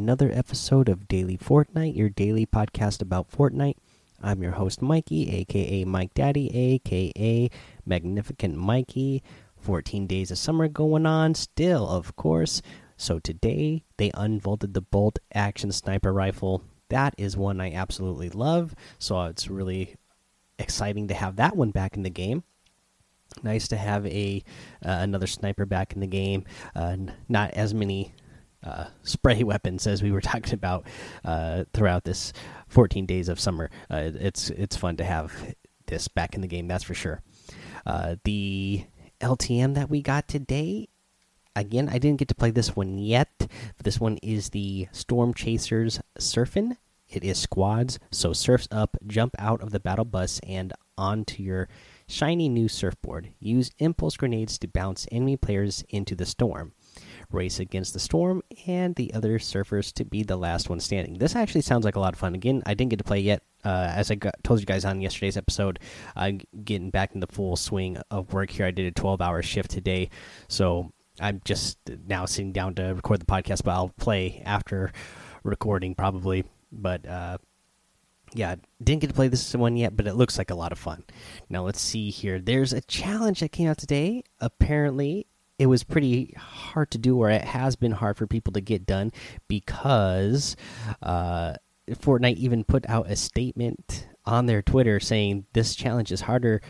Another episode of Daily Fortnite, your daily podcast about Fortnite. I'm your host, Mikey, aka Mike Daddy, aka Magnificent Mikey. 14 days of summer going on, still, of course. So today they unfolded the bolt action sniper rifle. That is one I absolutely love. So it's really exciting to have that one back in the game. Nice to have a uh, another sniper back in the game. Uh, not as many uh, spray weapons as we were talking about uh, throughout this 14 days of summer. Uh, it's it's fun to have this back in the game, that's for sure. Uh, the LTM that we got today, again, I didn't get to play this one yet. But This one is the Storm Chasers Surfin. It is squads, so surfs up, jump out of the battle bus, and onto your shiny new surfboard. Use impulse grenades to bounce enemy players into the storm race against the storm and the other surfers to be the last one standing. This actually sounds like a lot of fun. Again, I didn't get to play yet. Uh, as I got, told you guys on yesterday's episode, I'm getting back in the full swing of work here. I did a 12 hour shift today, so I'm just now sitting down to record the podcast, but I'll play after recording probably. But uh, yeah, didn't get to play this one yet, but it looks like a lot of fun. Now let's see here. There's a challenge that came out today. Apparently, it was pretty hard to do, or it has been hard for people to get done because uh, Fortnite even put out a statement on their Twitter saying this challenge is harder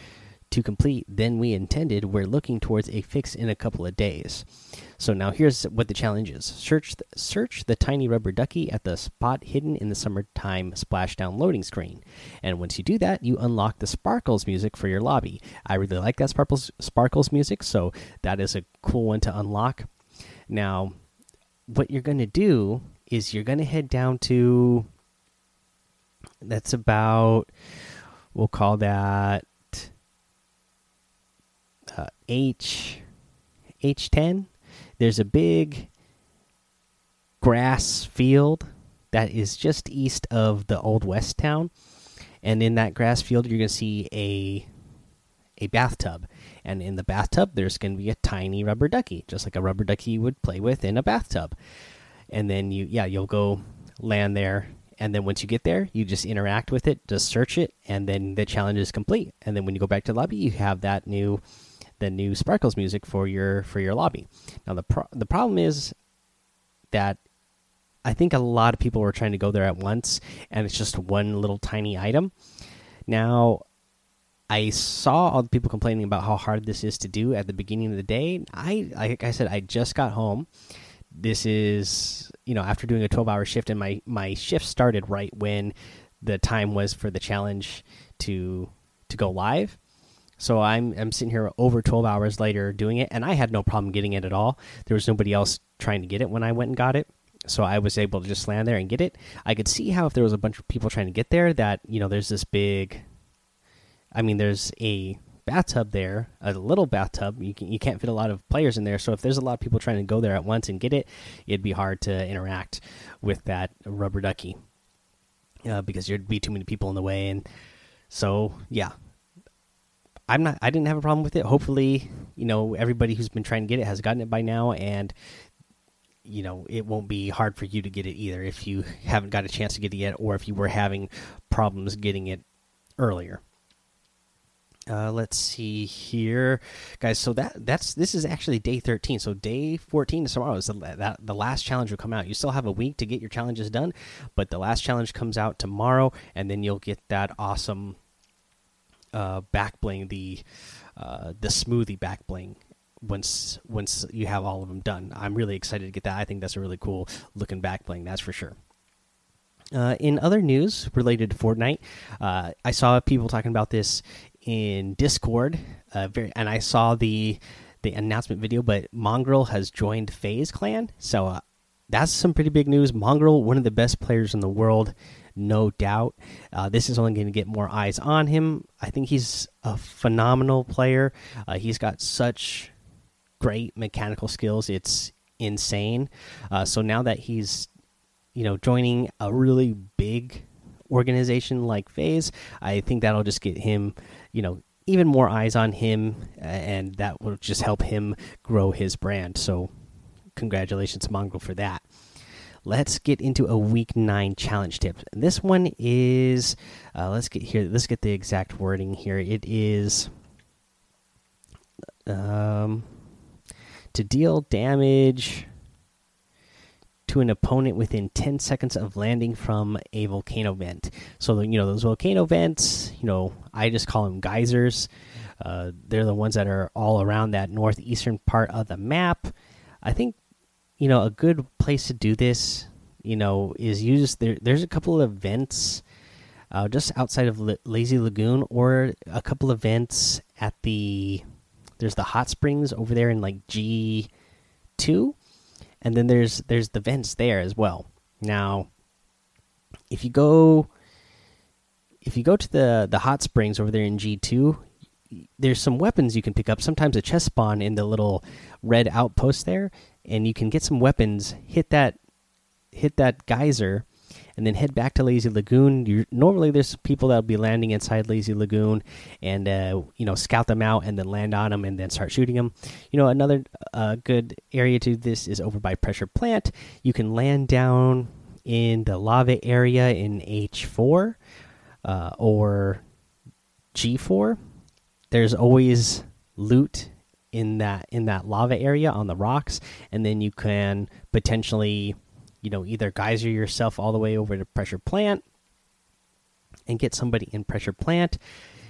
to complete than we intended. We're looking towards a fix in a couple of days. So now here's what the challenge is: search the, search the tiny rubber ducky at the spot hidden in the summertime splashdown loading screen, and once you do that, you unlock the sparkles music for your lobby. I really like that sparkles sparkles music, so that is a cool one to unlock. Now, what you're going to do is you're going to head down to that's about we'll call that uh, H H10 there's a big grass field that is just east of the old west town. And in that grass field you're going to see a a bathtub. And in the bathtub there's going to be a tiny rubber ducky just like a rubber ducky would play with in a bathtub. And then you yeah you'll go land there. And then once you get there you just interact with it just search it and then the challenge is complete. And then when you go back to the lobby you have that new the new sparkles music for your for your lobby. Now the pro the problem is that I think a lot of people were trying to go there at once, and it's just one little tiny item. Now, I saw all the people complaining about how hard this is to do at the beginning of the day. I, like I said, I just got home. This is, you know, after doing a 12 hour shift, and my, my shift started right when the time was for the challenge to to go live. So I'm I'm sitting here over 12 hours later doing it, and I had no problem getting it at all. There was nobody else trying to get it when I went and got it, so I was able to just land there and get it. I could see how if there was a bunch of people trying to get there, that you know there's this big. I mean, there's a bathtub there, a little bathtub. You can you can't fit a lot of players in there. So if there's a lot of people trying to go there at once and get it, it'd be hard to interact with that rubber ducky uh, because there'd be too many people in the way. And so yeah, I'm not. I didn't have a problem with it. Hopefully, you know everybody who's been trying to get it has gotten it by now, and you know it won't be hard for you to get it either if you haven't got a chance to get it yet, or if you were having problems getting it earlier. Uh, let's see here, guys. So that that's this is actually day 13. So day 14 tomorrow. Is the, that the last challenge will come out. You still have a week to get your challenges done, but the last challenge comes out tomorrow, and then you'll get that awesome uh, back bling, the uh, the smoothie back bling once once you have all of them done. I'm really excited to get that. I think that's a really cool looking back bling. That's for sure. Uh, in other news related to Fortnite, uh, I saw people talking about this in Discord, uh, very, and I saw the the announcement video. But Mongraal has joined FaZe Clan, so uh, that's some pretty big news. Mongraal, one of the best players in the world, no doubt. Uh, this is only going to get more eyes on him. I think he's a phenomenal player. Uh, he's got such great mechanical skills. It's insane. Uh, so now that he's, you know, joining a really big organization like FaZe, I think that'll just get him, you know, even more eyes on him, and that will just help him grow his brand. So, congratulations, Mongraal, for that. Let's get into a week nine challenge tip. This one is, uh, let's get here. Let's get the exact wording here. It is, um, to deal damage to an opponent within 10 seconds of landing from a volcano vent. So, you know, those volcano vents, you know, I just call them geysers. Uh, they're the ones that are all around that northeastern part of the map. I think, you know, a good place to do this, you know, is use there. There's a couple of vents uh, just outside of Lazy Lagoon, or a couple of vents at the. There's the hot springs over there in like G two and then there's there's the vents there as well. Now, if you go if you go to the the hot springs over there in G two, there's some weapons you can pick up. Sometimes a chest spawn in the little red outpost there, and you can get some weapons. Hit that hit that geyser and then head back to Lazy Lagoon. You're, normally, there's people that'll be landing inside Lazy Lagoon, and uh, you know, scout them out, and then land on them, and then start shooting them. You know, another uh, good area to this is over by Pressure Plant. You can land down in the lava area in H4 uh, or G4. There's always loot in that in that lava area on the rocks, and then you can potentially you know either geyser yourself all the way over to pressure plant and get somebody in pressure plant.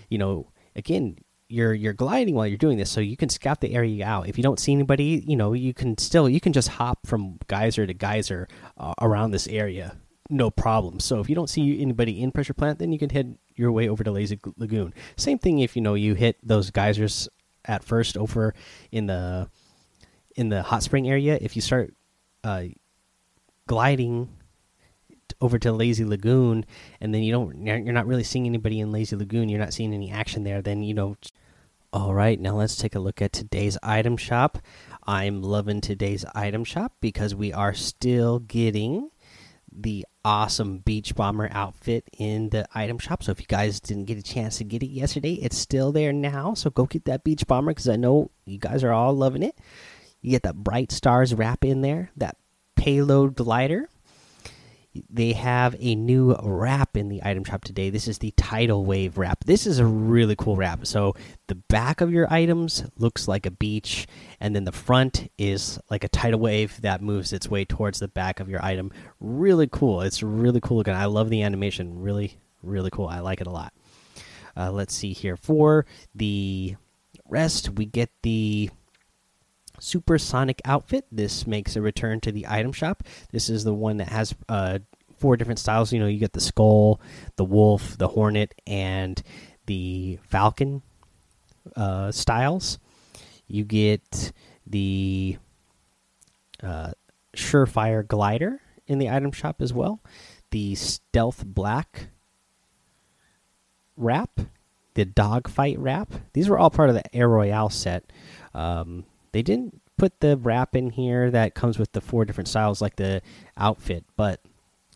You know again you're you're gliding while you're doing this so you can scout the area out. If you don't see anybody you know you can still you can just hop from geyser to geyser uh, around this area. No problem. So if you don't see anybody in pressure plant then you can head your way over to lazy lagoon. Same thing if you know you hit those geysers at first over in the in the hot spring area if you start uh, gliding over to Lazy Lagoon, and then you don't, you're not really seeing anybody in Lazy Lagoon. You're not seeing any action there. Then you know. All right, now let's take a look at today's item shop. I'm loving today's item shop because we are still getting the awesome beach bomber outfit in the item shop. So if you guys didn't get a chance to get it yesterday, it's still there now. So go get that beach bomber because I know you guys are all loving it. You get that bright stars wrap in there, that payload glider. They have a new wrap in the item shop today. This is the tidal wave wrap. This is a really cool wrap. So the back of your items looks like a beach, and then the front is like a tidal wave that moves its way towards the back of your item. Really cool. It's really cool looking. I love the animation. Really, really cool. I like it a lot. Uh, let's see here. For the rest, we get the supersonic outfit. This makes a return to the item shop. This is the one that has uh, four different styles. You know, you get the skull, the wolf, the hornet, and the falcon uh, styles. You get the uh, surefire glider in the item shop as well. The stealth black wrap, the dogfight wrap. These were all part of the Air Royale set. Um, they didn't put the wrap in here that comes with the four different styles, like the outfit, but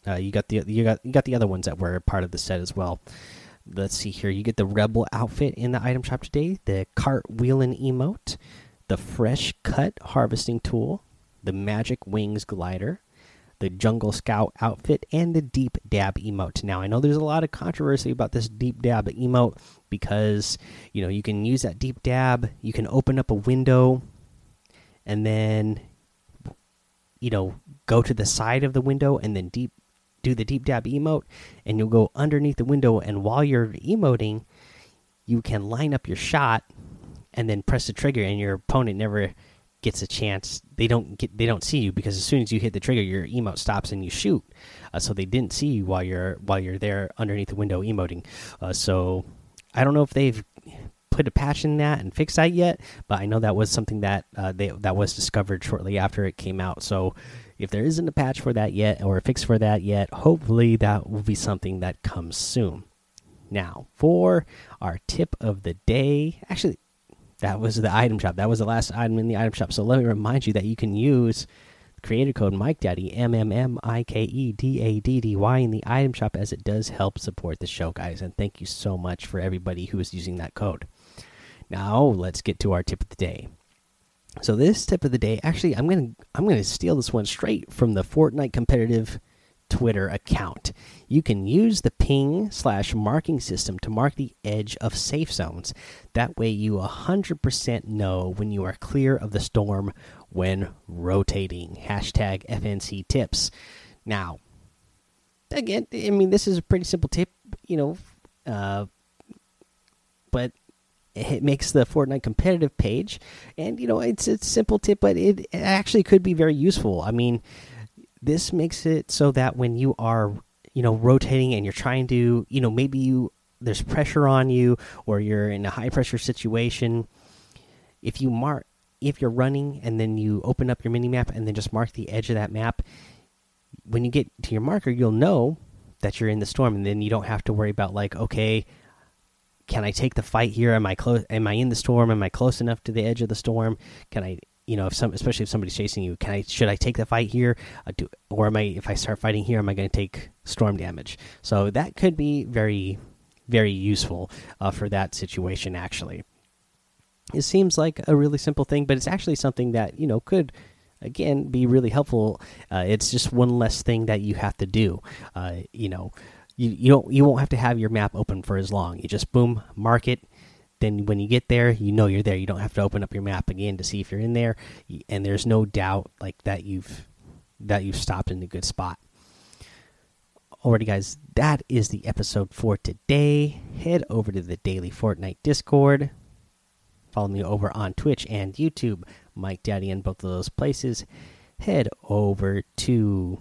uh, you got the you got you got the other ones that were part of the set as well. Let's see here. You get the rebel outfit in the item shop today. The cartwheeling emote, the fresh cut harvesting tool, the magic wings glider, the jungle scout outfit, and the deep dab emote. Now I know there's a lot of controversy about this deep dab emote because you know you can use that deep dab. You can open up a window and then you know go to the side of the window and then deep do the deep dab emote and you'll go underneath the window and while you're emoting you can line up your shot and then press the trigger and your opponent never gets a chance. They don't get they don't see you because as soon as you hit the trigger your emote stops and you shoot. Uh, so they didn't see you while you're while you're there underneath the window emoting. Uh, so i don't know if they've put a patch in that and fix that yet, but I know that was something that uh, they that was discovered shortly after it came out. So if there isn't a patch for that yet or a fix for that yet, hopefully that will be something that comes soon. Now, for our tip of the day, actually that was the item shop. That was the last item in the item shop. So let me remind you that you can use creator code Mike Daddy M M M I K E D A D D Y in the item shop as it does help support the show, guys. And thank you so much for everybody who is using that code. Now, let's get to our tip of the day. So this tip of the day, actually, I'm gonna I'm gonna steal this one straight from the Fortnite competitive Twitter account. You can use the ping slash marking system to mark the edge of safe zones. That way, you 100% know when you are clear of the storm when rotating. Hashtag FNC tips. Now, again, I mean, this is a pretty simple tip, you know, uh, but it makes the Fortnite competitive page, and you know, it's a simple tip, but it actually could be very useful. I mean, this makes it so that when you are, you know, rotating and you're trying to, you know, maybe you there's pressure on you or you're in a high pressure situation, if you mark if you're running and then you open up your mini map and then just mark the edge of that map, when you get to your marker, you'll know that you're in the storm, and then you don't have to worry about like, okay, can I take the fight here? Am I close? Am I in the storm? Am I close enough to the edge of the storm? Can I, you know, if some, especially if somebody's chasing you, can I? Should I take the fight here? Uh, do, or am I? If I start fighting here, am I going to take storm damage? So that could be very, very useful uh, for that situation. Actually, it seems like a really simple thing, but it's actually something that you know could again be really helpful. Uh, it's just one less thing that you have to do. Uh, you know, you you don't you won't have to have your map open for as long. You just boom mark it. Then when you get there, you know you're there. You don't have to open up your map again to see if you're in there, and there's no doubt like that you've that you've stopped in a good spot. Alrighty, guys, that is the episode for today. Head over to the Daily Fortnite Discord. Follow me over on Twitch and YouTube, Mike Daddy, in both of those places. Head over to